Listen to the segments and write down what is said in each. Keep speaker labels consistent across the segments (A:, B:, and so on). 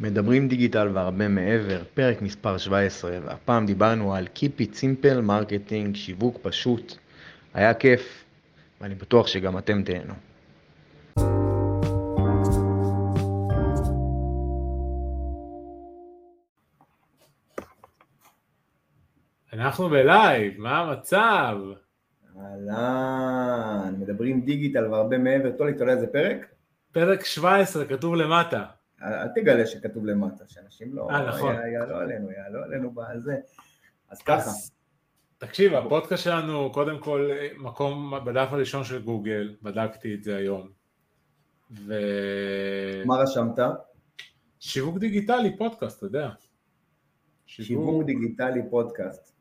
A: מדברים דיגיטל והרבה מעבר, פרק מספר 17, והפעם דיברנו על Keep it simple Marketing, שיווק פשוט. היה כיף, ואני בטוח שגם אתם תהנו.
B: אנחנו בלייב, מה המצב?
C: אהלן, מדברים דיגיטל והרבה מעבר. טולי, אתה יודע איזה פרק?
B: פרק 17, כתוב למטה.
C: אל תגלה שכתוב למטה, שאנשים לא...
B: אה, נכון.
C: יעלו עלינו, יעלו עלינו בזה. אז ככה.
B: תקשיב, הפודקאסט שלנו, קודם כל, מקום בדף הראשון של גוגל, בדקתי את זה היום. ו...
C: מה רשמת?
B: שיווק דיגיטלי, פודקאסט, אתה יודע.
C: שיווק דיגיטלי פודקאסט.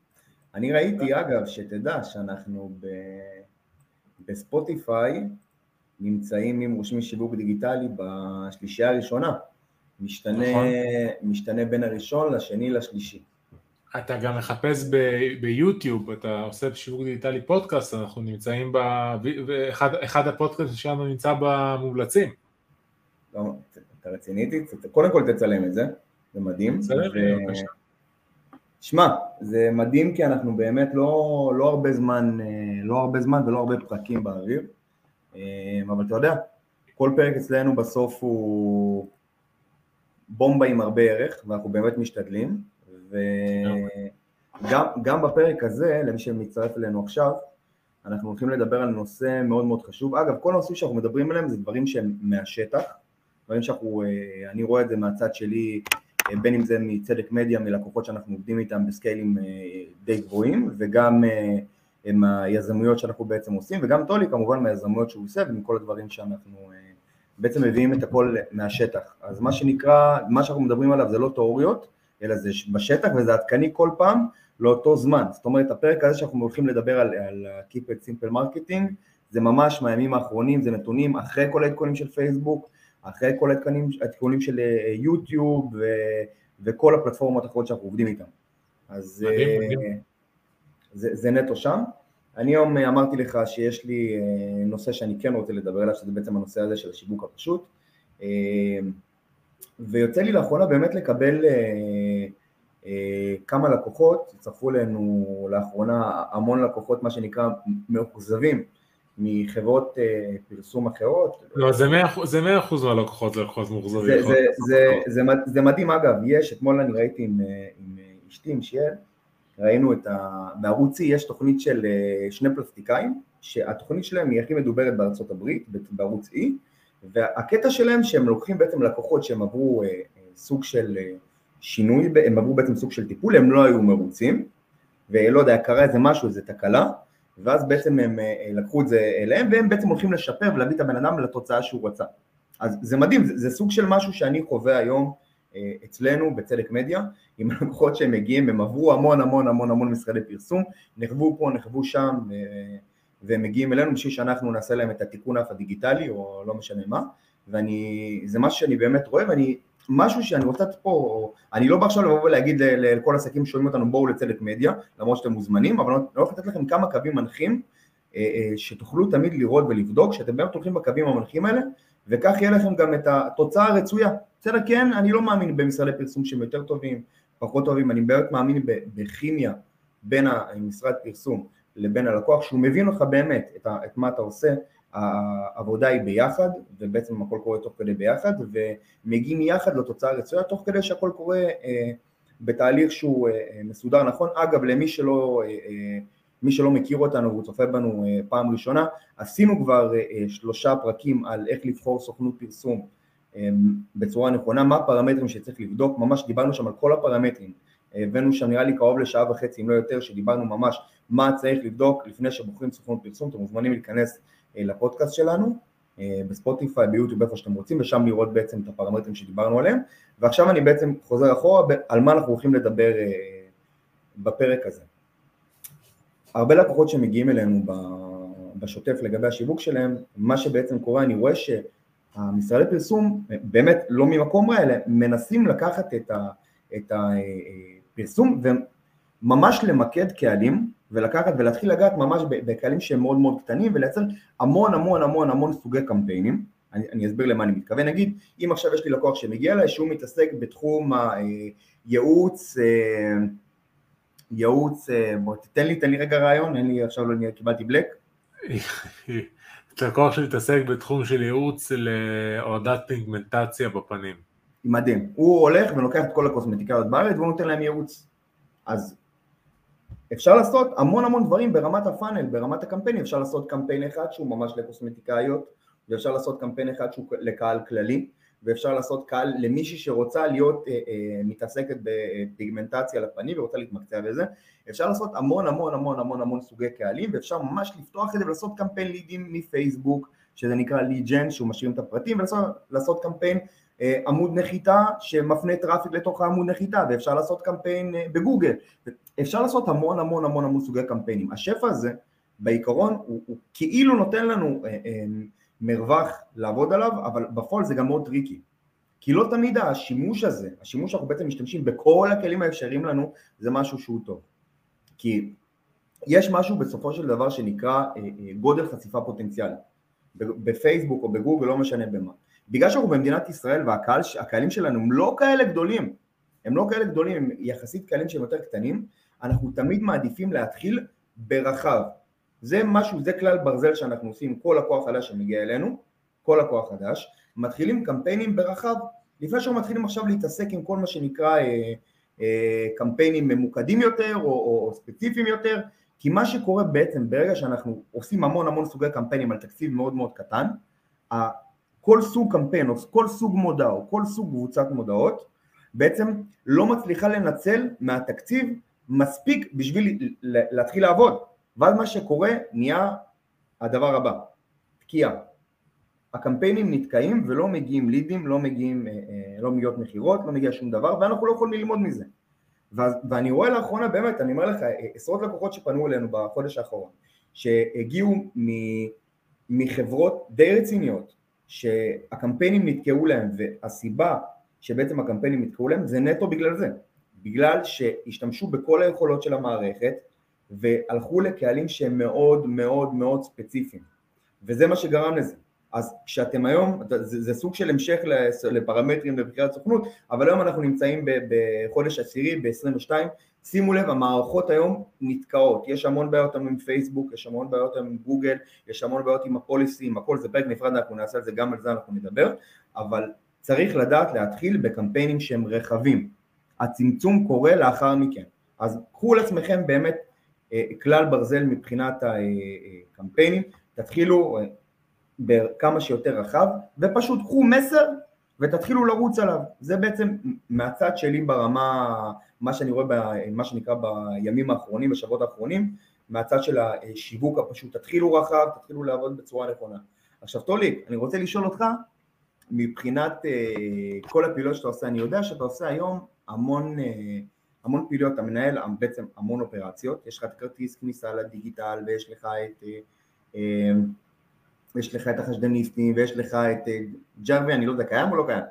C: אני ראיתי, אגב, שתדע שאנחנו ב... בספוטיפיי נמצאים עם רושמי שיווק דיגיטלי בשלישייה הראשונה. משתנה,
B: נכון.
C: משתנה בין הראשון לשני לשלישי.
B: אתה גם מחפש ב- ביוטיוב, אתה עושה שיווק דיגיטלי פודקאסט, אנחנו נמצאים ב... ואחד אחד הפודקאסט שלנו נמצא במומלצים.
C: לא, אתה רציני איתי? קודם כל תצלם את זה, זה מדהים.
B: בסדר?
C: ו-
B: בבקשה.
C: שמע, זה מדהים כי אנחנו באמת לא, לא הרבה זמן, אה, לא הרבה זמן ולא הרבה פרקים באוויר, אבל אתה יודע, כל פרק אצלנו בסוף הוא בומבה עם הרבה ערך, ואנחנו באמת משתדלים, וגם גם בפרק הזה, למי שמצטרף אלינו עכשיו, אנחנו הולכים לדבר על נושא מאוד מאוד חשוב. אגב, כל הנושאים שאנחנו מדברים עליהם זה דברים שהם מהשטח, דברים שאנחנו, אה, אני רואה את זה מהצד שלי, אה, בין אם זה מצדק מדיה, מלקוחות שאנחנו עובדים איתם בסקיילים אה, די גבוהים, וגם אה, מהיזמויות שאנחנו בעצם עושים, וגם טולי כמובן מהיזמויות שהוא עושה ומכל הדברים שאנחנו אה, בעצם מביאים את הכל מהשטח. אז מה שנקרא, מה שאנחנו מדברים עליו זה לא תיאוריות, אלא זה בשטח וזה עדכני כל פעם לאותו זמן. זאת אומרת, הפרק הזה שאנחנו הולכים לדבר על, על Keep it Simple Marketing, זה ממש מהימים האחרונים, זה נתונים אחרי כל העדכונים של פייסבוק, אחרי כל העדכונים, העדכונים של אה, יוטיוב ו, וכל הפלטפורמות האחרות שאנחנו עובדים איתן. אז
B: מדהים,
C: אה,
B: מדהים.
C: זה, זה נטו שם. אני היום אה, אמרתי לך שיש לי אה, נושא שאני כן רוצה לדבר עליו, שזה בעצם הנושא הזה של השיווק הפשוט. אה, ויוצא לי לאחרונה באמת לקבל כמה לקוחות, הצטרפו אלינו לאחרונה המון לקוחות, מה שנקרא מאוכזבים מחברות פרסום אחרות.
B: לא, זה 100% זה 100% מהלקוחות זה לקוחות מאוכזבים.
C: זה, זה, זה, זה, מד- זה מדהים, אגב, יש, אתמול אני ראיתי עם, אשתי, עם שיעל, ראינו את ה... בערוץ C יש תוכנית של אה, שני פלסטיקאים, שהתוכנית שלהם היא הכי מדוברת בארצות הברית, בערוץ E, והקטע שלהם שהם לוקחים בעצם לקוחות שהם עברו אה, אה, סוג של שינוי, הם עברו בעצם סוג של טיפול, הם לא היו מרוצים, ולא יודע, קרה איזה משהו, איזה תקלה, ואז בעצם הם לקחו את זה אליהם, והם בעצם הולכים לשפר ולהביא את הבן אדם לתוצאה שהוא רצה. אז זה מדהים, זה, זה סוג של משהו שאני חווה היום אצלנו בצדק מדיה, עם הלקוחות שהם מגיעים, הם עברו המון המון המון המון משרדי פרסום, נחוו פה, נחוו שם, אה, והם מגיעים אלינו בשביל שאנחנו נעשה להם את התיקון אף הדיגיטלי, או לא משנה מה, ואני, זה משהו שאני באמת רואה, ואני, משהו שאני רוצה פה, אני לא בא עכשיו לבוא ולהגיד לכל העסקים ששומעים אותנו בואו לצדק מדיה, למרות שאתם מוזמנים, אבל אני הולך לתת לכם כמה קווים מנחים, אה, אה, שתוכלו תמיד לראות ולבדוק, שאתם באמת הולכים בקווים המנחים האלה, וכך יהיה לכם גם את התוצאה הרצויה. בסדר, כן, אני לא מאמין במשרדי פרסום שהם יותר טובים, פחות טובים, אני באמת מאמין בכימיה בין המשרד פרסום לבין הלקוח, שהוא מבין לך באמת את, את מה אתה עושה, העבודה היא ביחד, ובעצם הכל קורה תוך כדי ביחד, ומגיעים יחד לתוצאה הרצויה, תוך כדי שהכל קורה אה, בתהליך שהוא אה, מסודר נכון. אגב, למי שלא, אה, אה, מי שלא מכיר אותנו והוא צופה בנו אה, פעם ראשונה, עשינו כבר אה, אה, שלושה פרקים על איך לבחור סוכנות פרסום אה, בצורה נכונה, מה הפרמטרים שצריך לבדוק, ממש דיברנו שם על כל הפרמטרים, הבאנו שם נראה לי קרוב לשעה וחצי אם לא יותר, שדיברנו ממש מה צריך לבדוק לפני שבוחרים סוכנות פרסום, אתם מוזמנים להיכנס לפודקאסט שלנו, בספוטיפיי, ביוטיוב, איפה שאתם רוצים, ושם לראות בעצם את הפרמטרים שדיברנו עליהם, ועכשיו אני בעצם חוזר אחורה על מה אנחנו הולכים לדבר בפרק הזה. הרבה לקוחות שמגיעים אלינו בשוטף לגבי השיווק שלהם, מה שבעצם קורה, אני רואה שהמשרדי פרסום, באמת לא ממקום רע, אלא מנסים לקחת את, הפרסום וממש למקד קהלים ולקחת ולהתחיל לגעת ממש בקהלים שהם מאוד מאוד קטנים ולייצר המון המון המון המון סוגי קמפיינים. אני, אני אסביר למה אני מתכוון. נגיד, אם עכשיו יש לי לקוח שמגיע אליי שהוא מתעסק בתחום הייעוץ, ייעוץ, בוא תתן לי, תן לי רגע רעיון, אין לי, עכשיו לא קיבלתי בלק.
B: לקוח שמתעסק בתחום של ייעוץ להורדת פיגמנטציה בפנים.
C: מדהים. הוא הולך ולוקח את כל הקוסמטיקאיות בארץ והוא נותן להם ייעוץ. אז אפשר לעשות המון המון דברים ברמת הפאנל, ברמת הקמפיינים, אפשר לעשות קמפיין אחד שהוא ממש לקוסמטיקאיות, ואפשר לעשות קמפיין אחד שהוא לקהל כללי, ואפשר לעשות קהל למישהי שרוצה להיות אה, אה, מתעסקת בפיגמנטציה לפנים ורוצה להתמקצע בזה, אפשר לעשות המון המון המון המון המון סוגי קהלים, ואפשר ממש לפתוח את זה ולעשות קמפיין לידים מפייסבוק, שזה נקרא lead gen, שהוא משאיר את הפרטים, ולעשות קמפיין אה, עמוד נחיתה שמפנה traffic לתוך העמוד נחיתה ואפשר לעשות קמפיין אה, בגוגל, אפשר לעשות המון המון המון המון סוגי קמפיינים. השפע הזה בעיקרון הוא, הוא כאילו נותן לנו אה, אה, מרווח לעבוד עליו, אבל בפועל זה גם מאוד tricky. כי לא תמיד השימוש הזה, השימוש שאנחנו בעצם משתמשים בכל הכלים האפשריים לנו, זה משהו שהוא טוב. כי יש משהו בסופו של דבר שנקרא אה, אה, גודל חשיפה פוטנציאלי. בפייסבוק או בגוגל, לא משנה במה. בגלל שאנחנו במדינת ישראל והקהלים שלנו הם לא כאלה גדולים, הם לא כאלה גדולים, הם יחסית קהלים שהם יותר קטנים, אנחנו תמיד מעדיפים להתחיל ברחב. זה משהו, זה כלל ברזל שאנחנו עושים, כל לקוח חדש שמגיע אלינו, כל לקוח חדש, מתחילים קמפיינים ברחב, לפני שאנחנו מתחילים עכשיו להתעסק עם כל מה שנקרא אה, אה, קמפיינים ממוקדים יותר או, או, או ספציפיים יותר, כי מה שקורה בעצם ברגע שאנחנו עושים המון המון סוגי קמפיינים על תקציב מאוד מאוד קטן, כל סוג קמפיין או כל סוג מודעה או כל סוג קבוצת מודעות בעצם לא מצליחה לנצל מהתקציב מספיק בשביל להתחיל לעבוד ואז מה שקורה נהיה הדבר הבא, תקיעה. הקמפיינים נתקעים ולא מגיעים לידים, לא מגיעים, אה, אה, לא מגיעות מכירות, לא מגיע שום דבר ואנחנו לא יכולים ללמוד מזה. ואני רואה לאחרונה באמת, אני אומר לך, אה, עשרות לקוחות שפנו אלינו בחודש האחרון שהגיעו מחברות די רציניות שהקמפיינים נתקעו להם והסיבה שבעצם הקמפיינים נתקעו להם זה נטו בגלל זה, בגלל שהשתמשו בכל היכולות של המערכת והלכו לקהלים שהם מאוד מאוד מאוד ספציפיים. וזה מה שגרם לזה. אז כשאתם היום, זה, זה סוג של המשך לפרמטרים לבחירת סוכנות, אבל היום אנחנו נמצאים בחודש עשירי, ב-22, שימו לב, המערכות היום נתקעות, יש המון בעיות היום עם פייסבוק, יש המון בעיות היום עם גוגל, יש המון בעיות עם הפוליסי, עם הכל, זה פרק נפרד, אנחנו נעשה על זה, גם על זה אנחנו נדבר, אבל צריך לדעת להתחיל בקמפיינים שהם רחבים, הצמצום קורה לאחר מכן, אז קחו לעצמכם באמת כלל ברזל מבחינת הקמפיינים, תתחילו בכמה שיותר רחב, ופשוט קחו מסר ותתחילו לרוץ עליו. זה בעצם מהצד שלי ברמה, מה שאני רואה, מה שנקרא בימים האחרונים, בשבועות האחרונים, מהצד של השיווק הפשוט, תתחילו רחב, תתחילו לעבוד בצורה נכונה. עכשיו טולי, אני רוצה לשאול אותך, מבחינת כל הפעילויות שאתה עושה, אני יודע שאתה עושה היום המון, המון פעילויות, אתה מנהל בעצם המון אופרציות, יש לך את כרטיס כניסה לדיגיטל ויש לך את uh, uh, יש לך את החשדניסטים, ויש לך את אה, ג'רווי, אני לא יודע, קיים או לא קיים?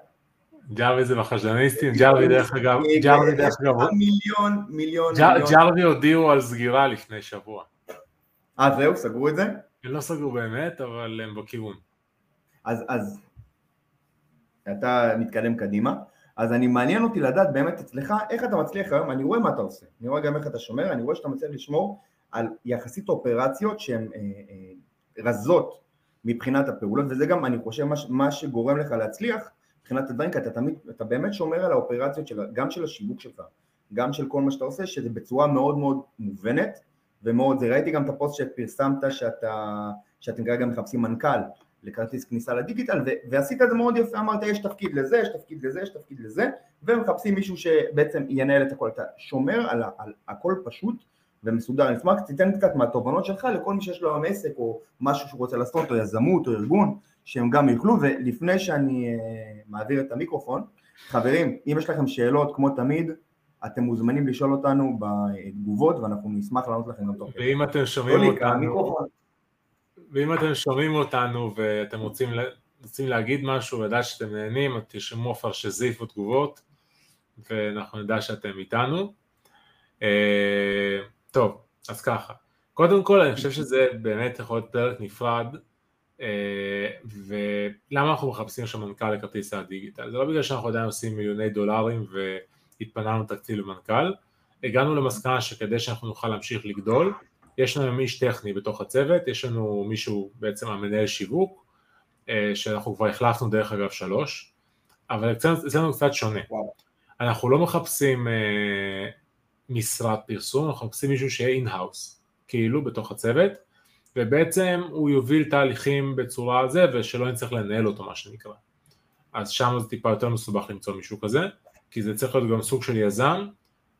B: ג'רווי זה בחשדניסטים, ג'רווי דרך אגב, ג'רווי דרך אגב,
C: מיליון, מיליון,
B: ג'רווי הודיעו על סגירה לפני שבוע.
C: אה זהו, סגרו את זה?
B: הם לא סגרו באמת, אבל הם בכיוון.
C: אז, אז, אתה מתקדם קדימה, אז אני מעניין אותי לדעת באמת אצלך, איך אתה מצליח היום, אני רואה מה אתה עושה, אני רואה גם איך אתה שומר, אני רואה שאתה מצליח לשמור על יחסית אופרציות שהן אה, אה, רזות מבחינת הפעולות, וזה גם אני חושב מה, מה שגורם לך להצליח מבחינת הדברים, כי אתה תמיד, אתה באמת שומר על האופרציות של, גם של השיווק שלך, גם של כל מה שאתה עושה, שזה בצורה מאוד מאוד מובנת ומאוד, זה. ראיתי גם את הפוסט שפרסמת שאתה, שאתם כרגע מחפשים מנכ"ל לכרטיס כניסה לדיגיטל, ו, ועשית את זה מאוד יפה, אמרת יש תפקיד לזה, יש תפקיד לזה, יש תפקיד לזה, ומחפשים מישהו שבעצם ינהל את הכל, אתה שומר על, על הכל פשוט ומסודר. אני אשמח שתיתן קצת מהתובנות שלך לכל מי שיש לו היום עסק או משהו שהוא רוצה לעשות, או יזמות או ארגון, שהם גם יוכלו, ולפני שאני uh, מעביר את המיקרופון, חברים, אם יש לכם שאלות כמו תמיד, אתם מוזמנים לשאול אותנו בתגובות ואנחנו נשמח לענות לכם גם תוך
B: כדי. ואם אתם שומעים אותנו, ואם אתם שומעים אותנו ואתם רוצים, רוצים להגיד משהו ולדעת שאתם נהנים, תרשמו אפרשזיף בתגובות ואנחנו נדע שאתם איתנו. אה, טוב, אז ככה. קודם כל אני חושב שזה באמת יכול להיות פרק נפרד, uh, ולמה אנחנו מחפשים עכשיו מנכ"ל לכרטיס הדיגיטל? זה לא בגלל שאנחנו עדיין עושים מיליוני דולרים והתפננו תקציב למנכ"ל, הגענו למסקנה שכדי שאנחנו נוכל להמשיך לגדול, יש לנו איש טכני בתוך הצוות, יש לנו מישהו בעצם המנהל שיווק, אה, שאנחנו כבר החלפנו דרך אגב שלוש, אבל אצלנו קצת שונה. וואו. אנחנו לא מחפשים אה, משרת פרסום, אנחנו מחפשים מישהו שיהיה in-house, כאילו בתוך הצוות, ובעצם הוא יוביל תהליכים בצורה זה, ושלא נצטרך לנהל אותו מה שנקרא. אז שם זה טיפה יותר מסובך למצוא מישהו כזה, כי זה צריך להיות גם סוג של יזם,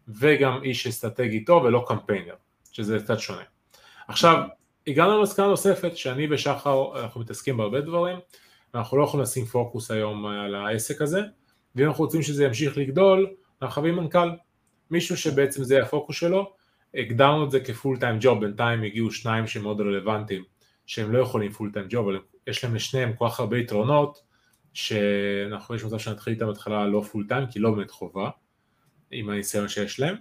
B: וגם איש אסטרטגי טוב ולא קמפיינר, שזה קצת שונה. עכשיו, הגענו למסקנה נוספת שאני ושחר אנחנו מתעסקים בהרבה דברים ואנחנו לא יכולים לשים פוקוס היום על העסק הזה ואם אנחנו רוצים שזה ימשיך לגדול אנחנו חייבים מנכ"ל מישהו שבעצם זה הפוקוס שלו הגדרנו את זה כ full time job בינתיים הגיעו שניים שהם מאוד רלוונטיים שהם לא יכולים full time job אבל יש להם לשניהם כל כך הרבה יתרונות שאנחנו יש מצב שנתחיל איתם בהתחלה לא פול טיים כי לא באמת חובה עם הניסיון שיש להם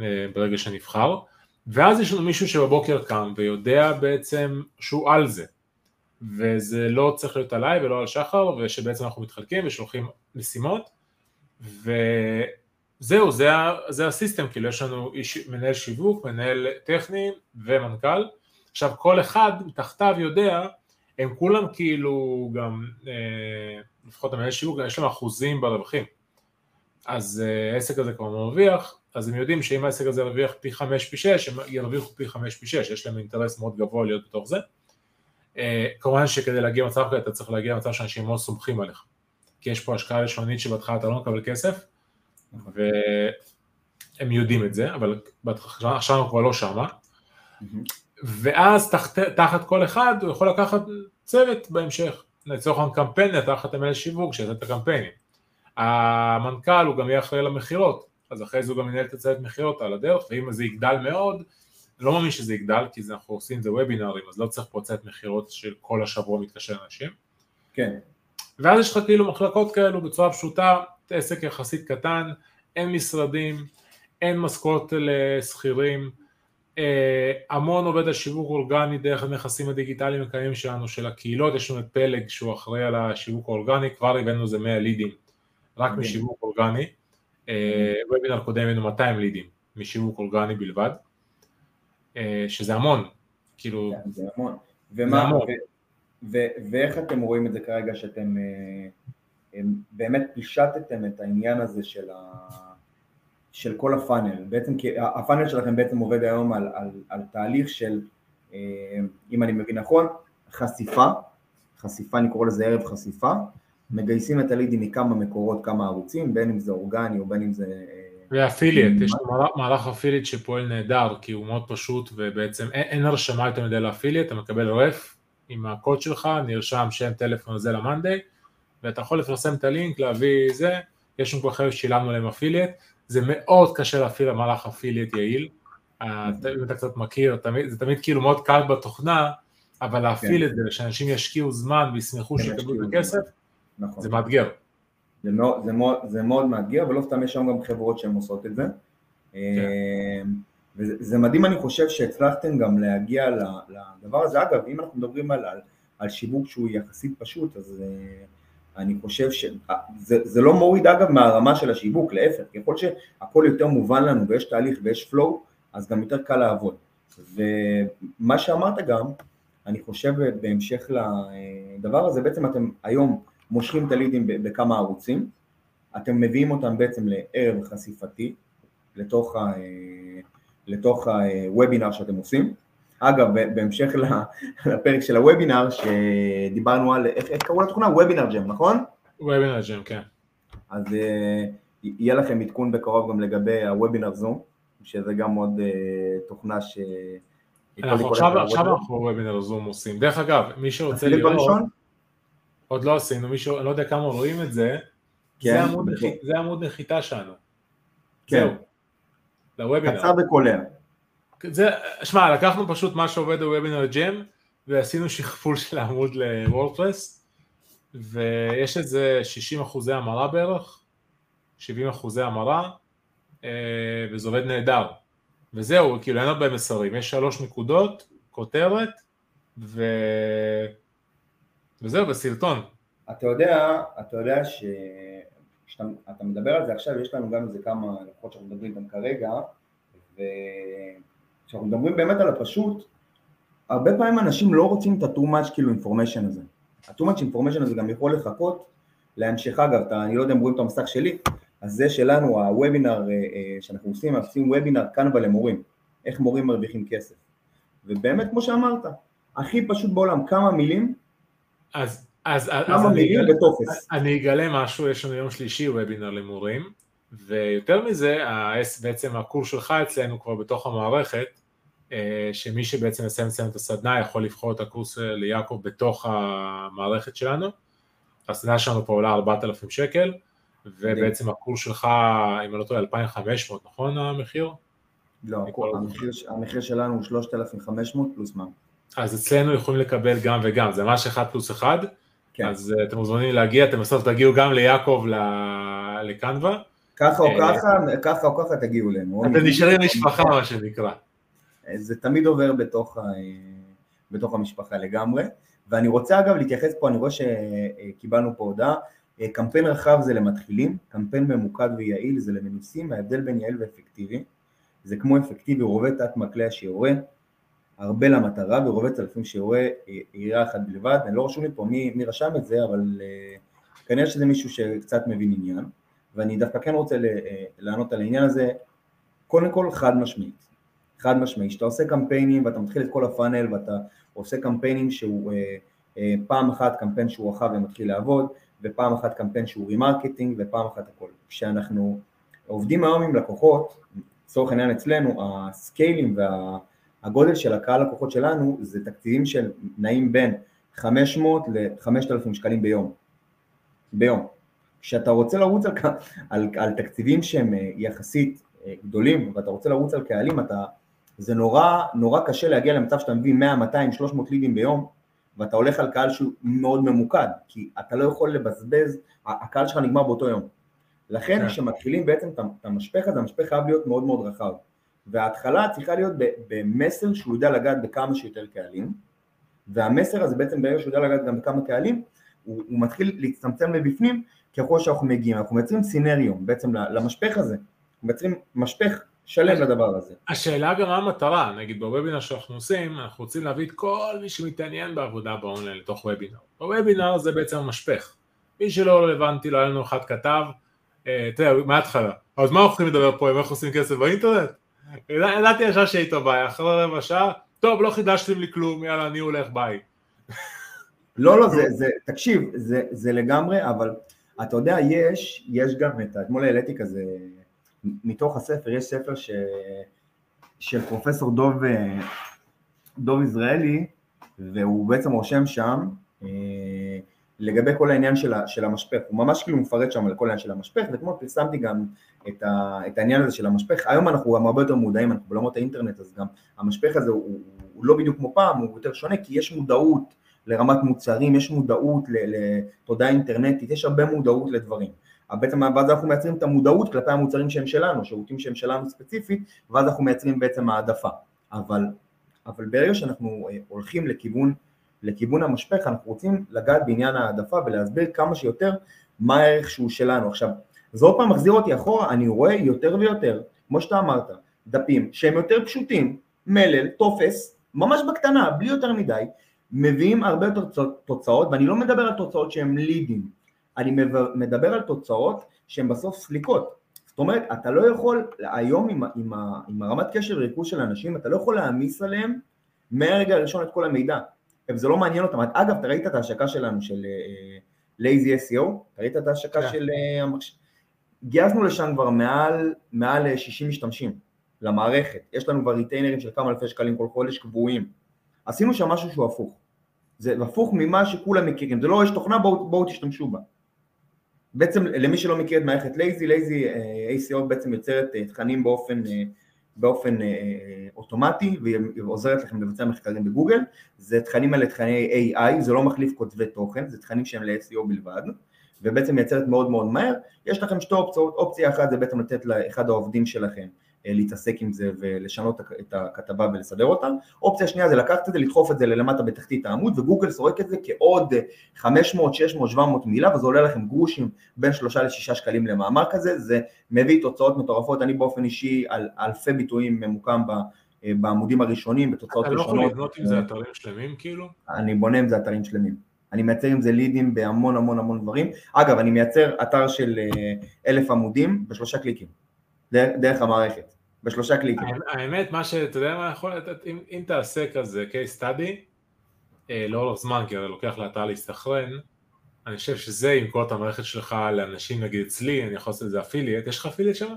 B: אה, ברגע שנבחר ואז יש לנו מישהו שבבוקר קם ויודע בעצם שהוא על זה. וזה לא צריך להיות עליי ולא על שחר ושבעצם אנחנו מתחלקים ושולחים משימות. וזהו זה, זה הסיסטם כאילו יש לנו איש, מנהל שיווק, מנהל טכני ומנכ"ל. עכשיו כל אחד מתחתיו יודע הם כולם כאילו גם אה, לפחות המנהל שיווק יש להם אחוזים ברווחים. אז אה, העסק הזה כבר מרוויח אז הם יודעים שאם העסק הזה ירוויח פי חמש פי שש, הם ירוויחו פי חמש פי שש, יש להם אינטרס מאוד גבוה להיות בתוך זה. אה, כמובן שכדי להגיע למצב כזה אתה צריך להגיע למצב שאנשים מאוד סומכים עליך, כי יש פה השקעה לשונית שבהתחלה אתה לא מקבל כסף, והם יודעים את זה, אבל עכשיו אנחנו כבר לא שמה, ואז תחת, תחת כל אחד הוא יכול לקחת צוות בהמשך, לצורך העניין קמפיינר תחת המנהל שיווק שיעשה את הקמפיינים. המנכ"ל הוא גם יהיה אחראי למכירות, אז אחרי זה הוא גם ינהל את הצוות מכירות על הדרך, ואם זה יגדל מאוד, לא מאמין שזה יגדל, כי זה, אנחנו עושים את זה וובינארים, אז לא צריך פה צוות מכירות של כל השבוע מתקשר לאנשים.
C: כן.
B: ואז יש לך כאילו מחלקות כאלו בצורה פשוטה, עסק יחסית קטן, אין משרדים, אין משכורת לשכירים, אה, המון עובד על שיווק אורגני דרך הנכסים הדיגיטליים הקיימים שלנו, של הקהילות, יש לנו את פלג שהוא אחראי על השיווק האורגני, כבר הבאנו איזה 100 לידים רק משיווק אורגני. וובינר קודם היינו 200 לידים משיווק אורגני בלבד, אה, שזה המון, כאילו...
C: כן, זה המון. ומה, ואיך אתם רואים את זה כרגע שאתם אה, באמת פישטתם את העניין הזה של, ה, של כל הפאנל, בעצם כי הפאנל שלכם בעצם עובד היום על, על, על תהליך של, אה, אם אני מבין נכון, חשיפה, חשיפה, אני קורא לזה ערב חשיפה, מגייסים את הלידים מכמה מקורות, כמה ערוצים, בין אם זה אורגני או בין אם זה... אה,
B: ואפיליאט, יש לנו מהלך אפיליאט שפועל נהדר, כי הוא מאוד פשוט ובעצם אין, הרשמה יותר מדי לאפיליאט, אתה מקבל רף עם הקוד שלך, נרשם שם טלפון הזה למאנדיי, ואתה יכול לפרסם את הלינק, להביא זה, יש לנו כבר חבר'ה ששילמנו להם אפיליאט, זה מאוד קשה להפעיל מהלך אפיליאט יעיל, אה, אם אתה קצת מכיר, זה תמיד כאילו מאוד קל בתוכנה, אבל להפעיל את זה, שאנשים ישקיעו זמן וישמחו כן, שיקבלו את הכסף, נכון. זה מאתגר.
C: זה מאוד, זה, מאוד, זה מאוד מאתגר, ולא סתם יש שם גם חברות שהן עושות את זה. כן. אמ, וזה מדהים, אני חושב שהצלחתם גם להגיע לדבר הזה. אגב, אם אנחנו מדברים על, על, על שיווק שהוא יחסית פשוט, אז uh, אני חושב שזה זה לא מוריד אגב מהרמה של השיווק, להפך, ככל שהכל יותר מובן לנו ויש תהליך ויש flow, אז גם יותר קל לעבוד. ומה שאמרת גם, אני חושב בהמשך לדבר הזה, בעצם אתם היום מושכים את הלידים בכמה ערוצים, אתם מביאים אותם בעצם לערב חשיפתי, לתוך, ה, לתוך הוובינר שאתם עושים. אגב, בהמשך לפרק של הוובינר, שדיברנו על, איך, איך קראו לתוכנה? וובינר ג'ם, נכון?
B: וובינר ג'ם, כן.
C: אז יהיה לכם עדכון בקרוב גם לגבי הוובינר זום, שזה גם עוד תוכנה ש...
B: אנחנו עכשיו, עכשיו אנחנו וובינר זום עושים. דרך אגב, מי שרוצה לראות... עוד לא עשינו, מישהו, אני לא יודע כמה רואים את זה, כן, זה, עמוד נח... זה עמוד נחיתה שלנו.
C: כן. זהו. קצר וקולע.
B: זה, שמע, לקחנו פשוט מה שעובד בוובינר ג'ם, ועשינו שכפול של העמוד לוורדפרס, ויש איזה 60 אחוזי המרה בערך, 70 אחוזי המרה, אה, וזה עובד נהדר. וזהו, כאילו אין הרבה מסרים, יש שלוש נקודות, כותרת, ו... וזהו, בסרטון.
C: אתה יודע, אתה יודע ש... כשאתה מדבר על זה עכשיו, יש לנו גם איזה כמה לקוחות שאנחנו מדברים איתם כרגע, וכשאנחנו מדברים באמת על הפשוט, הרבה פעמים אנשים לא רוצים את ה-too much כאילו information הזה. ה-too much information הזה גם יכול לחכות להמשך אגב, אתה, אני לא יודע אם רואים את המסך שלי, אז זה שלנו, הוובינר אה, אה, שאנחנו עושים, אנחנו עושים וובינר קנבה למורים, איך מורים מרוויחים כסף. ובאמת, כמו שאמרת, הכי פשוט בעולם, כמה מילים,
B: אז, אז, אז
C: מילים
B: אני,
C: בטופס.
B: אני אגלה משהו, יש לנו יום שלישי וובינר למורים, ויותר מזה, בעצם הקורס שלך אצלנו כבר בתוך המערכת, אה, שמי שבעצם מסיים אצלנו את הסדנה יכול לבחור את הקורס ליעקב בתוך המערכת שלנו. הסדנה שלנו פה עולה 4,000 שקל, ובעצם הקורס שלך, אם אני לא טועה, 2,500, נכון המחיר?
C: לא, המחיר, המחיר שלנו הוא 3,500 פלוס מה.
B: אז אצלנו יכולים לקבל גם וגם, זה ממש אחד פלוס אחד,
C: כן.
B: אז uh, אתם מוזמנים להגיע, אתם בסוף תגיעו גם ליעקב לקנבה.
C: ככה או ככה, ככה או ככה תגיעו אלינו.
B: אתם נשארים משפחה מה שנקרא.
C: זה תמיד עובר בתוך, ה... בתוך המשפחה לגמרי. ואני רוצה אגב להתייחס פה, אני רואה שקיבלנו פה הודעה, קמפיין רחב זה למתחילים, קמפיין ממוקד ויעיל זה למנוסים, ההבדל בין יעיל ואפקטיבי, זה כמו אפקטיבי רובה תת מקלע שיורה, הרבה למטרה ורובה צלפים שיורה עירה אחת בלבד, אני לא רשום לי פה מי, מי רשם את זה, אבל uh, כנראה שזה מישהו שקצת מבין עניין, ואני דווקא כן רוצה לענות על העניין הזה, קודם כל חד משמעית, חד משמעית, כשאתה עושה קמפיינים ואתה מתחיל את כל ה funnel ואתה עושה קמפיינים שהוא אה, אה, פעם אחת קמפיין שהוא רחב ומתחיל לעבוד, ופעם אחת קמפיין שהוא remarketing ופעם אחת הכל. כשאנחנו עובדים היום עם לקוחות, לצורך העניין אצלנו, הscaleים והגודל של הקהל לקוחות שלנו זה תקציבים של נעים בין 500 ל-5,000 שקלים ביום. ביום. כשאתה רוצה לרוץ על, על, על תקציבים שהם אה, יחסית גדולים ואתה רוצה לרוץ על קהלים, אתה זה נורא, נורא קשה להגיע למצב שאתה מביא 100, 200, 300 לידים ביום, ואתה הולך על קהל שהוא מאוד ממוקד, כי אתה לא יכול לבזבז, הקהל שלך נגמר באותו יום. לכן כן. כשמתחילים בעצם את המשפך הזה, המשפך חייב להיות מאוד מאוד רחב. וההתחלה צריכה להיות במסר שהוא יודע לגעת בכמה שיותר קהלים, והמסר הזה בעצם ברגע שהוא יודע לגעת גם בכמה קהלים, הוא, הוא מתחיל להצטמצם לבפנים ככל שאנחנו מגיעים, אנחנו מייצרים סינריום בעצם למשפך הזה, אנחנו מייצרים משפך שלם לדבר הזה.
B: השאלה גם מה המטרה, נגיד בוובינר שאנחנו עושים, אנחנו רוצים להביא את כל מי שמתעניין בעבודה באונליין לתוך וובינר. בוובינר זה בעצם המשפך. מי שלא רלוונטי, לא היה לנו אחד כתב, אה, אתה יודע, מההתחלה. אז מה אנחנו יכולים לדבר פה, אם איך עושים כסף באינטרנט? ידעתי ישר שיהיה איתו בעיה, אחרי רבע שעה, טוב, לא חידשתם לי כלום, יאללה, אני הולך, ביי.
C: לא, לא, זה, זה, תקשיב, זה, זה לגמרי, אבל אתה יודע, יש, יש גם את, אתמול העליתי כזה מתוך הספר, יש ספר ש... של פרופסור דוב, דוב יזרעאלי, והוא בעצם רושם שם אה, לגבי כל העניין של, של המשפך, הוא ממש כאילו מפרט שם על כל העניין של המשפך, וכמו פרסמתי גם את, ה, את העניין הזה של המשפך, היום אנחנו גם הרבה יותר מודעים, אנחנו בעולמות האינטרנט, אז גם המשפך הזה הוא, הוא, הוא לא בדיוק כמו פעם, הוא יותר שונה, כי יש מודעות לרמת מוצרים, יש מודעות לתודעה אינטרנטית, יש הרבה מודעות לדברים. בעצם ואז אנחנו מייצרים את המודעות כלפי המוצרים שהם שלנו, שירותים שהם שלנו ספציפית, ואז אנחנו מייצרים בעצם העדפה. אבל, אבל ברגע שאנחנו אה, הולכים לכיוון, לכיוון המשפך, אנחנו רוצים לגעת בעניין העדפה ולהסביר כמה שיותר מה הערך שהוא שלנו. עכשיו, זה עוד פעם מחזיר אותי אחורה, אני רואה יותר ויותר, כמו שאתה אמרת, דפים שהם יותר פשוטים, מלל, טופס, ממש בקטנה, בלי יותר מדי, מביאים הרבה יותר תוצאות, ואני לא מדבר על תוצאות שהן לידים, אני מדבר על תוצאות שהן בסוף סליקות. זאת אומרת, אתה לא יכול, היום עם, עם, עם הרמת קשר וריכוז של אנשים, אתה לא יכול להעמיס עליהם מהרגע הראשון את כל המידע. וזה לא מעניין אותם. אגב, אתה ראית את ההשקה שלנו, של Lazy uh, SEO? אתה ראית את ההשקה yeah. של uh, המחשב? גייסנו לשם כבר מעל, מעל 60 משתמשים למערכת. יש לנו כבר retainerים של כמה אלפי שקלים כל חודש קבועים. עשינו שם משהו שהוא הפוך. זה הפוך ממה שכולם מכירים. זה לא, יש תוכנה, בואו בוא תשתמשו בה. בעצם למי שלא מכיר את מערכת Lazy, Lazy SEO בעצם יוצרת אה, תכנים באופן, אה, באופן אה, אוטומטי ועוזרת לכם לבצע מחקרים בגוגל, זה תכנים האלה תכני AI, זה לא מחליף כותבי תוכן, זה תכנים שהם ל-SEO בלבד, ובעצם מייצרת מאוד מאוד מהר, יש לכם שתי אופציות, אופציה אחת זה בעצם לתת לאחד העובדים שלכם להתעסק עם זה ולשנות את הכתבה ולסדר אותה. אופציה שנייה זה לקחת את זה, לדחוף את זה ללמטה בתחתית העמוד, וגוגל סורק את זה כעוד 500, 600, 700 מילה, וזה עולה לכם גרושים בין 3 ל-6 שקלים למאמר כזה, זה מביא תוצאות מטורפות, אני באופן אישי על אלפי ביטויים ממוקם ב... בעמודים הראשונים, בתוצאות
B: ראשונות.
C: אתה לא
B: יכול לבנות עם זה אתרים שלמים כאילו?
C: אני בונה עם זה אתרים שלמים. אני מייצר עם זה לידים בהמון המון המון דברים. אגב, אני מייצר אתר של אלף עמודים בשלושה קליקים, דרך, דרך המערכת. בשלושה קליקים.
B: האמת, מה שאתה יודע מה יכול אם, אם תעשה כזה case study, אה, לאורך זמן, כי הרי לוקח לאתר להסתכרן, אני חושב שזה ימכור את המערכת שלך לאנשים, נגיד אצלי, אני יכול לעשות את זה affiliate, יש לך affiliate שם?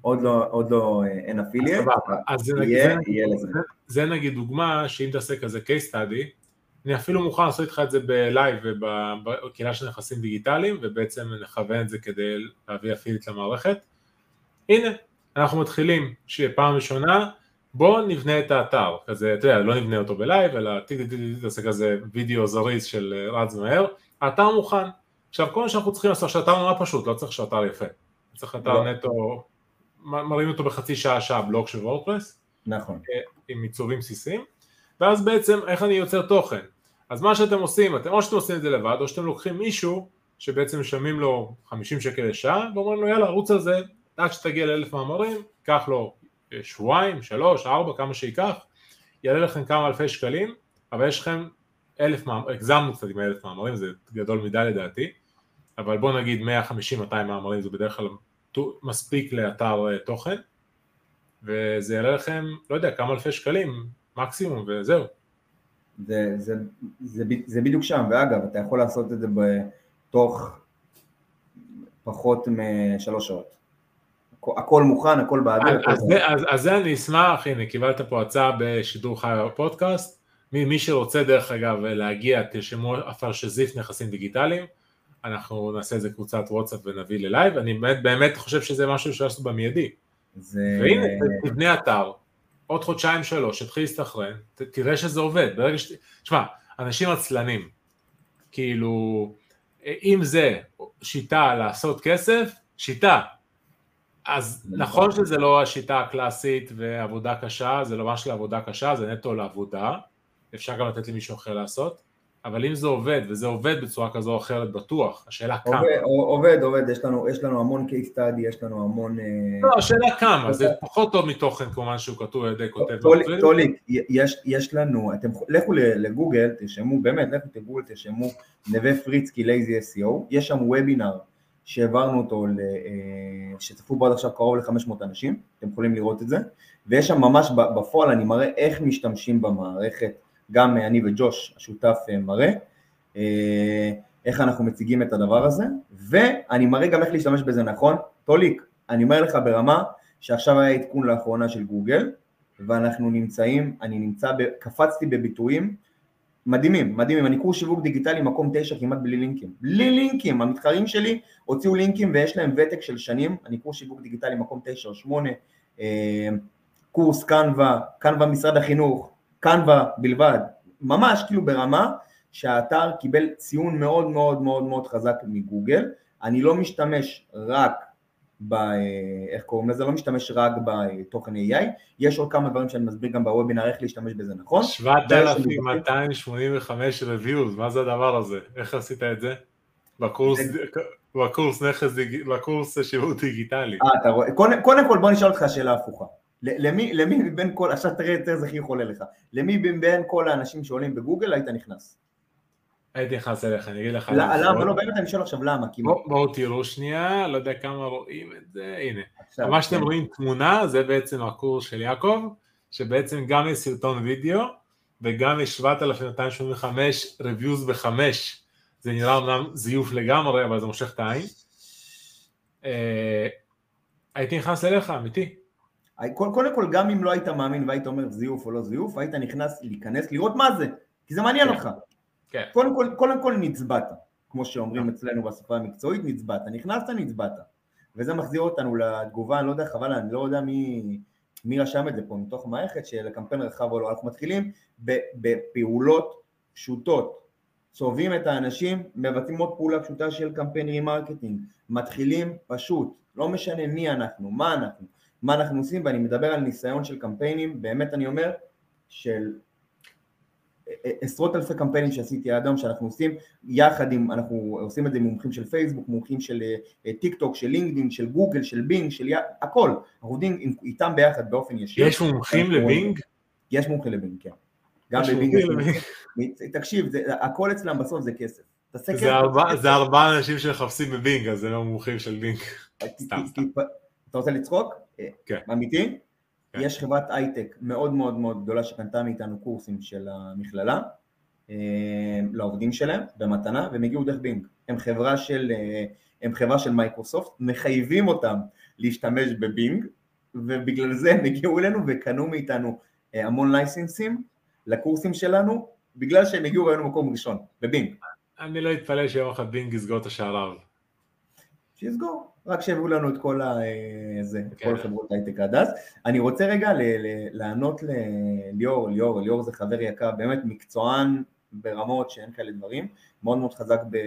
C: עוד לא, עוד לא אין affiliate,
B: אז זה, יהיה, זה, יהיה לזה. זה, זה נגיד דוגמה שאם תעשה כזה case study, אני אפילו מוכן לעשות איתך את זה ב live ובקהילה של נכסים דיגיטליים ובעצם נכוון את זה כדי להביא affiliate למערכת. הנה, אנחנו מתחילים שפעם ראשונה בואו נבנה את האתר, כזה, אתה יודע, לא נבנה אותו ב live, אלא טיק טיק טיק תעשה כזה וידאו זריז של רץ מהר, האתר מוכן. עכשיו כל מה שאנחנו צריכים לעשות, שהאתר נורא פשוט, לא צריך שאתר יפה, צריך אתר לא. נטו, מראים אותו בחצי שעה שעה בלוג של וורדפרס,
C: נכון,
B: עם עיצובים בסיסיים, ואז בעצם איך אני יוצר תוכן, אז מה שאתם עושים, אתם, או שאתם עושים את זה לבד, או שאתם לוקחים מישהו שבעצם משלמים לו 50 שקל לשעה, ואומרים לו יאללה רוץ על זה עד שתגיע לאלף מאמרים, ייקח לו אה, שבועיים, שלוש, ארבע, כמה שייקח, יעלה לכם כמה אלפי שקלים, אבל יש לכם אלף מאמרים, הגזמנו קצת עם אלף מאמרים, זה גדול מדי לדעתי, אבל בוא נגיד 150-200 מאמרים זה בדרך כלל מספיק לאתר אה, תוכן, וזה יעלה לכם, לא יודע, כמה אלפי שקלים מקסימום, וזהו.
C: זה, זה, זה, זה בדיוק שם, ואגב, אתה יכול לעשות את זה בתוך פחות משלוש שעות. הכל מוכן, הכל באוויר.
B: אז, אז, אז זה אני אשמח, הנה קיבלת פה הצעה בשידור חי בפודקאסט, מי, מי שרוצה דרך אגב להגיע, תרשמו עפר שזיף נכסים דיגיטליים, אנחנו נעשה איזה קבוצת וואטסאפ ונביא ללייב, אני באמת, באמת חושב שזה משהו שעשו במיידי. זה... והנה, תבנה אתר, עוד חודשיים שלוש, תתחיל להסתכרן, תראה שזה עובד, ברגע ש... תשמע, אנשים עצלנים, כאילו, אם זה שיטה לעשות כסף, שיטה, אז נכון. שזה לא השיטה הקלאסית ועבודה קשה, זה לא ממש לעבודה קשה, זה נטו לעבודה, אפשר גם לתת למישהו אחר לעשות, אבל אם זה עובד, וזה עובד בצורה כזו או אחרת בטוח, השאלה כמה.
C: עובד, עובד, עובד, יש לנו, יש לנו המון case study, יש לנו המון... אה,
B: לא, השאלה כמה, זה פחות טוב מתוכן כמובן שהוא כתוב על ידי כותב.
C: טוליק, יש, יש לנו, אתם לכו לגוגל, תרשמו, באמת, לכו לגוגל, תרשמו נווה פריצקי לייזי SEO, יש שם וובינר שהעברנו אותו, אה, שצפו בו עד עכשיו קרוב ל-500 אנשים, אתם יכולים לראות את זה, ויש שם ממש בפועל, אני מראה איך משתמשים במערכת, גם אני וג'וש, השותף, אה, מראה, אה, איך אנחנו מציגים את הדבר הזה, ואני מראה גם איך להשתמש בזה נכון. טוליק, אני אומר לך ברמה שעכשיו היה עדכון לאחרונה של גוגל, ואנחנו נמצאים, אני נמצא, קפצתי בביטויים מדהימים, מדהימים, אני קורס שיווק דיגיטלי מקום תשע כמעט בלי לינקים, בלי לינקים, המתחרים שלי הוציאו לינקים ויש להם ותק של שנים, אני קורס שיווק דיגיטלי מקום תשע או שמונה, אה, קורס קנווה, קנווה משרד החינוך, קנווה בלבד, ממש כאילו ברמה שהאתר קיבל ציון מאוד מאוד מאוד מאוד חזק מגוגל, אני לא משתמש רק ב... איך קוראים לזה? לא משתמש רק בתוכן AI, יש עוד כמה דברים שאני מסביר גם בוובינר איך להשתמש בזה נכון.
B: 7,285 reviews, מה זה הדבר הזה? איך עשית את זה? בקורס, בקורס נכס, בקורס שירות דיגיטלי.
C: אה, אתה רואה, קודם כל בוא נשאל אותך שאלה הפוכה. למי, למי מבין כל, עכשיו תראה איזה חיוך עולה לך, למי מבין כל האנשים שעולים בגוגל היית נכנס?
B: הייתי נכנס אליך, אני אגיד לך...
C: למה? לא, באמת אני שואל עכשיו למה.
B: בואו תראו שנייה, לא יודע כמה רואים את זה, הנה. מה שאתם כן. רואים תמונה, זה בעצם הקורס של יעקב, שבעצם גם יש סרטון וידאו, וגם יש 7,285 reviews בחמש. זה נראה אמנם זיוף לגמרי, אבל זה מושך את העין. אה, הייתי נכנס אליך, אמיתי.
C: קודם כל, גם אם לא היית מאמין והיית אומר זיוף או לא זיוף, היית נכנס להיכנס, לראות מה זה, כי זה מעניין כן. אותך. כן. קודם כל, קודם כל נצבעת, כמו שאומרים אצלנו בשפה המקצועית, נצבעת, נכנסת, נצבעת. וזה מחזיר אותנו לתגובה, אני לא יודע, חבל, אני לא יודע מי, מי רשם את זה פה מתוך מערכת של קמפיין רחב או לא, אנחנו מתחילים בפעולות פשוטות, צובעים את האנשים, מבצעים עוד פעולה פשוטה של קמפיין remarketing, מתחילים פשוט, לא משנה מי אנחנו, מה אנחנו, מה אנחנו עושים, ואני מדבר על ניסיון של קמפיינים, באמת אני אומר, של עשרות אלפי קמפיינים שעשיתי עד היום שאנחנו עושים יחד עם, אנחנו עושים את זה עם מומחים של פייסבוק, מומחים של אה, טיק טוק, של לינקדאין, של גוגל, של בינג, של י... הכל, אנחנו עובדים איתם ביחד באופן ישיר.
B: יש מומחים לבינג?
C: יש מומחים לבינג, כן. גם בבינג יש מומחים. תקשיב, זה, הכל אצלם בסוף זה כסף.
B: זה ארבעה ארבע אנשים שמחפשים בבינג, אז זה לא מומחים של בינג.
C: אתה רוצה לצחוק? כן. אמיתי? כן. יש חברת הייטק מאוד מאוד מאוד גדולה שקנתה מאיתנו קורסים של המכללה אה, לעובדים שלהם במתנה והם הגיעו דרך בינג. הם חברה של, אה, הם חברה של מייקרוסופט, מחייבים אותם להשתמש בבינג ובגלל זה הם הגיעו אלינו וקנו מאיתנו אה, המון licenseים לקורסים שלנו בגלל שהם הגיעו ראינו מקום ראשון, בבינג.
B: אני לא אתפלא שיום אחד בינג יסגור את השעריו.
C: שיסגור. רק שיביאו לנו את כל, ה, זה, כן. כל חברות הייטק עד אז. אני רוצה רגע ל, ל, לענות לליאור, ליאור, ליאור זה חבר יקר, באמת מקצוען ברמות שאין כאלה דברים, מאוד מאוד חזק ב,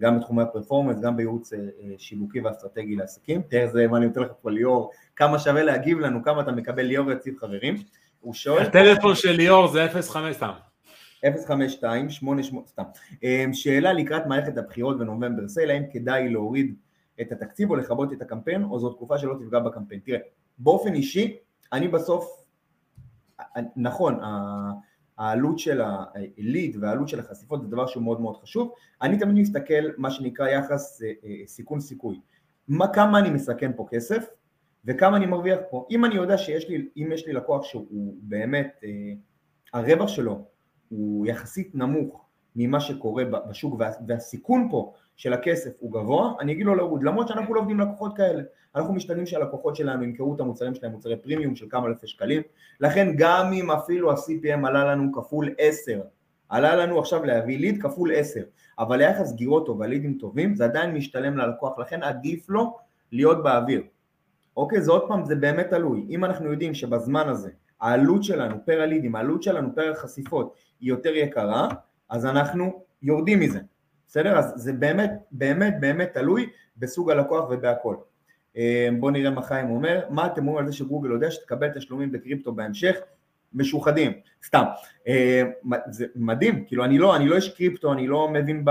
C: גם בתחומי הפרפורמנס, גם בייעוץ אה, שיווקי ואסטרטגי לעסקים. תראה זה מה אני נותן לך פה ליאור, כמה שווה להגיב לנו, כמה אתה מקבל ליאור יציב חברים.
B: הוא שואל... הטלפון של ליאור זה 05 סתם.
C: 052 88 סתם. אה, שאלה לקראת מערכת הבחירות בנובמבר סייל, האם כדאי להוריד את התקציב או לכבות את הקמפיין, או זו תקופה שלא תפגע בקמפיין. תראה, באופן אישי, אני בסוף, נכון, העלות של הליד והעלות של החשיפות זה דבר שהוא מאוד מאוד חשוב, אני תמיד מסתכל מה שנקרא יחס אה, אה, סיכון סיכוי, מה, כמה אני מסכן פה כסף וכמה אני מרוויח פה, אם אני יודע שיש לי, אם יש לי לקוח שהוא באמת, אה, הרווח שלו הוא יחסית נמוך ממה שקורה בשוק והסיכון פה של הכסף הוא גבוה, אני אגיד לו להוריד, למרות שאנחנו לא עובדים לקוחות כאלה, אנחנו משתדלים שהלקוחות שלנו ימכרו את המוצרים שלהם, מוצרי פרימיום של כמה אלפי שקלים, לכן גם אם אפילו ה-CPM עלה לנו כפול 10, עלה לנו עכשיו להביא ליד כפול 10, אבל ליחס סגירות טוב והלידים טובים, זה עדיין משתלם ללקוח, לכן עדיף לו להיות באוויר. אוקיי, זה עוד פעם, זה באמת תלוי. אם אנחנו יודעים שבזמן הזה העלות שלנו פר הלידים, העלות שלנו פר החשיפות היא יותר יקרה, אז אנחנו יורדים מזה. בסדר? אז זה באמת, באמת, באמת תלוי בסוג הלקוח ובהכל. אה, בואו נראה מה חיים אומר, מה אתם אומרים על זה שגוגל יודע שתקבל תשלומים בקריפטו בהמשך? משוחדים, סתם. אה, זה מדהים, כאילו אני לא, אני לא איש קריפטו, אני לא מבין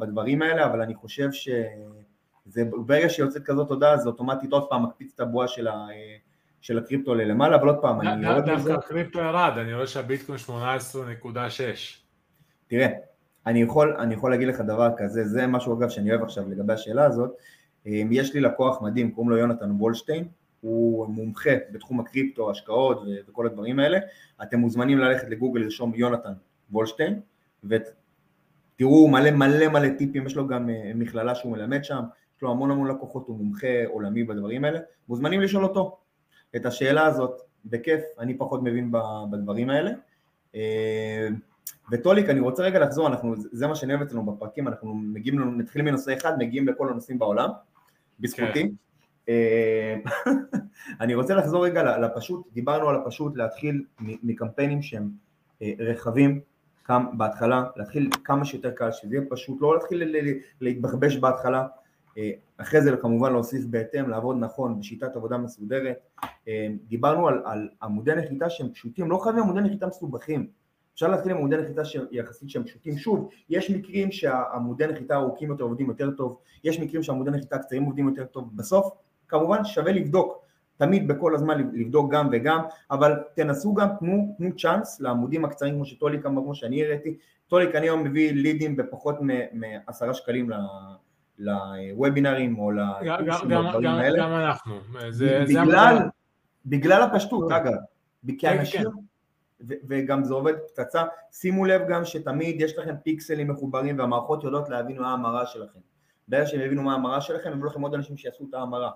C: בדברים האלה, אבל אני חושב שזה ברגע שיוצאת כזאת הודעה, זה אוטומטית עוד פעם מקפיץ את הבועה של, ה, של הקריפטו ללמעלה, אבל עוד פעם, אני
B: יורד מזה. דווקא הקריפטו ירד, אני רואה שהביטקוין 18.6.
C: תראה, אני יכול, אני יכול להגיד לך דבר כזה, זה משהו אגב שאני אוהב עכשיו לגבי השאלה הזאת, אמ, יש לי לקוח מדהים, קוראים לו יונתן וולשטיין, הוא מומחה בתחום הקריפטו, השקעות וכל הדברים האלה, אתם מוזמנים ללכת לגוגל לרשום יונתן וולשטיין, ותראו מלא מלא מלא טיפים, יש לו גם אה, מכללה שהוא מלמד שם, יש לו המון המון לקוחות, הוא מומחה עולמי בדברים האלה, מוזמנים לשאול אותו את השאלה הזאת, בכיף, אני פחות מבין בדברים האלה. אמ, וטוליק, אני רוצה רגע לחזור, אנחנו, זה מה שאני אוהב אצלנו בפרקים, אנחנו מגיעים, מתחילים מנושא אחד, מגיעים לכל הנושאים בעולם, בזכותי. כן. אה, אני רוצה לחזור רגע לפשוט, דיברנו על הפשוט, להתחיל מקמפיינים שהם אה, רחבים, בהתחלה, להתחיל כמה שיותר קל, שזה יהיה פשוט, לא להתחיל להתבחבש בהתחלה, אה, אחרי זה כמובן להוסיף בהתאם, לעבוד נכון בשיטת עבודה מסודרת. דיברנו על, על עמודי נחיתה שהם פשוטים, לא חייבים עמודי נחיתה מסובכים. אפשר להתחיל עם עמודי נחיתה שיחסית שהם פשוטים, שוב, יש מקרים שהעמודי נחיתה ארוכים יותר עובדים יותר טוב, יש מקרים שהעמודי נחיתה קצרים עובדים יותר טוב, בסוף כמובן שווה לבדוק, תמיד בכל הזמן לבדוק גם וגם, אבל תנסו גם, תנו, תנו צ'אנס לעמודים הקצרים כמו שטוליק אמר, כמו שאני הראיתי, טוליק אני היום מביא לידים בפחות מעשרה שקלים לוובינרים או לקורסים
B: לדברים האלה. גם אנחנו. זה,
C: בגלל, זה בגלל הפשטות אגב, כי כן, אנשים כן. וגם זה עובד פצצה, שימו לב גם שתמיד יש לכם פיקסלים מחוברים והמערכות יודעות להבין מה ההמרה שלכם. ברגע שהם יבינו מה ההמרה שלכם, יביאו לכם עוד אנשים שיעשו את ההמרה.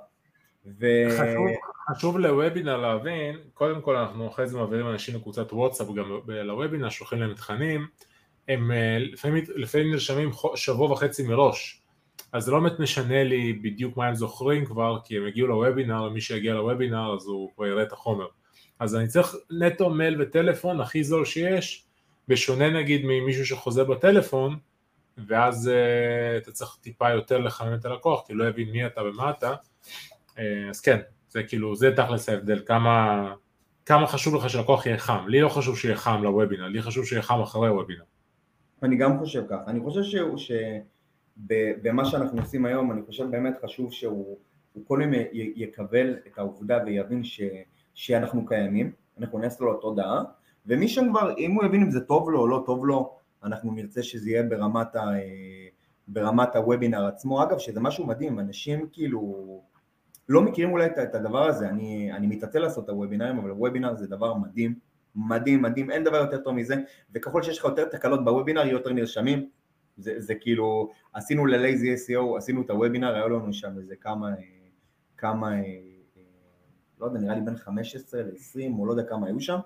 B: ו... חשוב, חשוב לוובינר להבין, קודם כל אנחנו אחרי זה מעבירים אנשים לקבוצת וואטסאפ גם לוובינר, שולחים להם תכנים, הם אה, לפעמים, לפעמים נרשמים שבוע וחצי מראש, אז זה לא באמת משנה לי בדיוק מה הם זוכרים כבר, כי הם הגיעו לוובינר, ומי שיגיע לוובינר אז הוא כבר יראה את החומר. אז אני צריך נטו מייל וטלפון הכי זול שיש, בשונה נגיד ממישהו שחוזה בטלפון, ואז uh, אתה צריך טיפה יותר לכוון את הלקוח, כי לא יבין מי אתה ומה אתה, uh, אז כן, זה כאילו, זה תכלס ההבדל, כמה, כמה חשוב לך שלקוח יהיה חם. לי לא חשוב שיהיה חם לוובינר, לי חשוב שיהיה חם אחרי וובינר.
C: אני גם חושב כך. אני חושב שבמה שאנחנו עושים היום, אני חושב באמת חשוב שהוא קודם יקבל את העובדה ויבין ש, שאנחנו קיימים, אנחנו נעשה לו תודעה, ומשם כבר, אם הוא יבין אם זה טוב לו או לא טוב לו, אנחנו נרצה שזה יהיה ברמת, ה, ברמת הוובינר עצמו. אגב, שזה משהו מדהים, אנשים כאילו לא מכירים אולי את הדבר הזה, אני, אני מתעצל לעשות את הוובינרים, אבל וובינר זה דבר מדהים, מדהים, מדהים, אין דבר יותר טוב מזה, וככל שיש לך יותר תקלות בוובינר, יהיו יותר נרשמים, זה, זה כאילו, עשינו ללייזי SEO, עשינו את הוובינר, היו לנו שם איזה כמה, כמה, לא יודע, נראה לי בין 15 ל-20, או לא יודע כמה היו שם,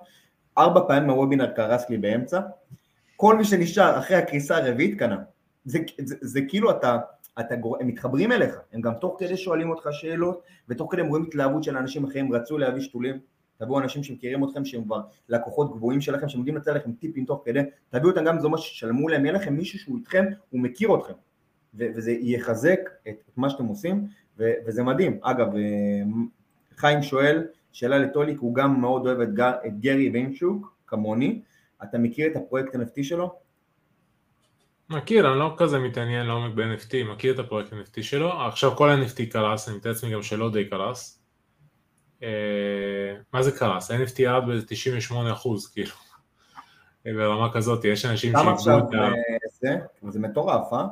C: ארבע פעמים הוובינר קרס לי באמצע, כל מי שנשאר אחרי הקריסה הרביעית קנה, זה, זה, זה כאילו אתה, אתה גור... הם מתחברים אליך, הם גם תוך כדי שואלים אותך שאלות, ותוך כדי הם רואים התלהבות של אנשים אחרים, רצו להביא שתולים, תביאו אנשים שמכירים אתכם, שהם כבר לקוחות גבוהים שלכם, שהם יודעים לתת לכם טיפים תוך כדי, תביאו אותם גם מה ששלמו להם, יהיה לכם מישהו שהוא איתכם, הוא מכיר אתכם, וזה יחזק את, מה שאתם עושים, ו- וזה מדהים. אגב, אה, חיים שואל, שאלה לטוליק, הוא גם מאוד אוהב את, גר, את גרי ויינשוק, כמוני, אתה מכיר את הפרויקט NFT שלו?
B: מכיר, אני לא כזה מתעניין לעומק ב-NFT, מכיר את הפרויקט NFT שלו, עכשיו כל ה-NFT קרס, אני מתאר לעצמי גם שלא די קרס. אה, מה זה קרס? ה-NFT ירד ב-98 אחוז, כאילו, ברמה כזאת, יש אנשים
C: שאיבדו את ה... זה, זה מטורף, אה?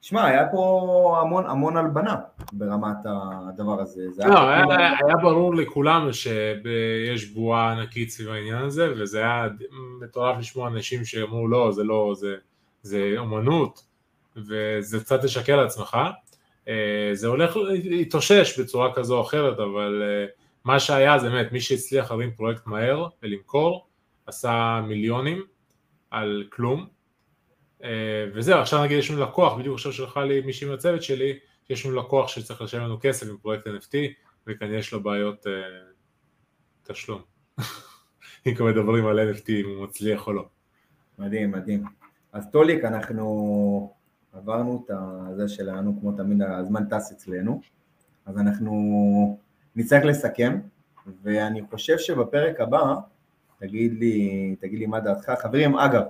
C: שמע, היה פה המון המון הלבנה ברמת הדבר הזה.
B: לא, היה, היה, היה ברור לכולם שיש בועה ענקית סביב העניין הזה, וזה היה מטורף לשמוע אנשים שאמרו לא, זה לא, זה... זה אומנות, וזה קצת לשקר לעצמך. אה, זה הולך להתאושש בצורה כזו או אחרת, אבל אה, מה שהיה זה באמת, מי שהצליח להרים פרויקט מהר ולמכור, עשה מיליונים על כלום. אה, וזהו, עכשיו נגיד יש לנו לקוח, בדיוק עכשיו שלחה לי מישהי מהצוות שלי, יש לנו לקוח שצריך לשלם לנו כסף עם פרויקט NFT, וכנראה יש לו בעיות תשלום. אם כבר מדברים על NFT, אם הוא מצליח או לא.
C: מדהים, מדהים. אז טוליק, אנחנו עברנו את זה שלנו, כמו תמיד הזמן טס אצלנו, אז אנחנו נצטרך לסכם, ואני חושב שבפרק הבא, תגיד לי, תגיד לי מה דעתך. חברים, אגב,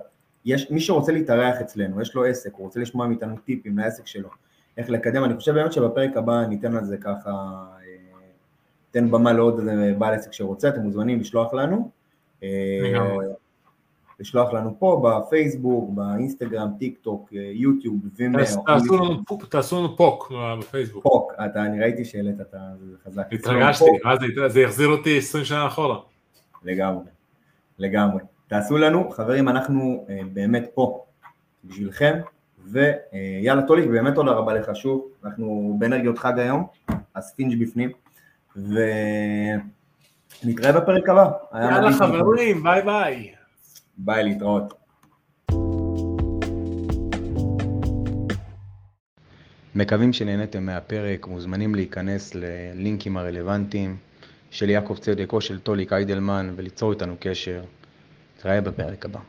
C: יש מי שרוצה להתארח אצלנו, יש לו עסק, הוא רוצה לשמוע מאיתנו טיפים לעסק שלו, איך לקדם, אני חושב באמת שבפרק הבא ניתן על זה ככה, אה, ניתן במה לעוד בעל עסק שרוצה, אתם מוזמנים לשלוח לנו. לשלוח לנו פה בפייסבוק, באינסטגרם, טיק טוק, אה, יוטיוב, וימר.
B: תעשו לנו poke בפייסבוק.
C: poke, אתה, אני ראיתי שהעלית את זה חזק.
B: התרגשתי, זה יחזיר אותי 20 שנה אחורה.
C: לגמרי, לגמרי. תעשו לנו, חברים, אנחנו אה, באמת פה בשבילכם, ויאללה טוליק, באמת תודה רבה לך שוב, אנחנו באנרגיות חג היום, הספינג' בפנים, ונתראה בפרק הבא.
B: יאללה חברים, bye bye.
C: bye, להתראות.
A: מקווים שנהניתם מהפרק, מוזמנים להיכנס ללינקים הרלוונטיים של יעקב צדק או של טוליק איידלמן וליצור איתנו קשר. נתראה בפרק הבא.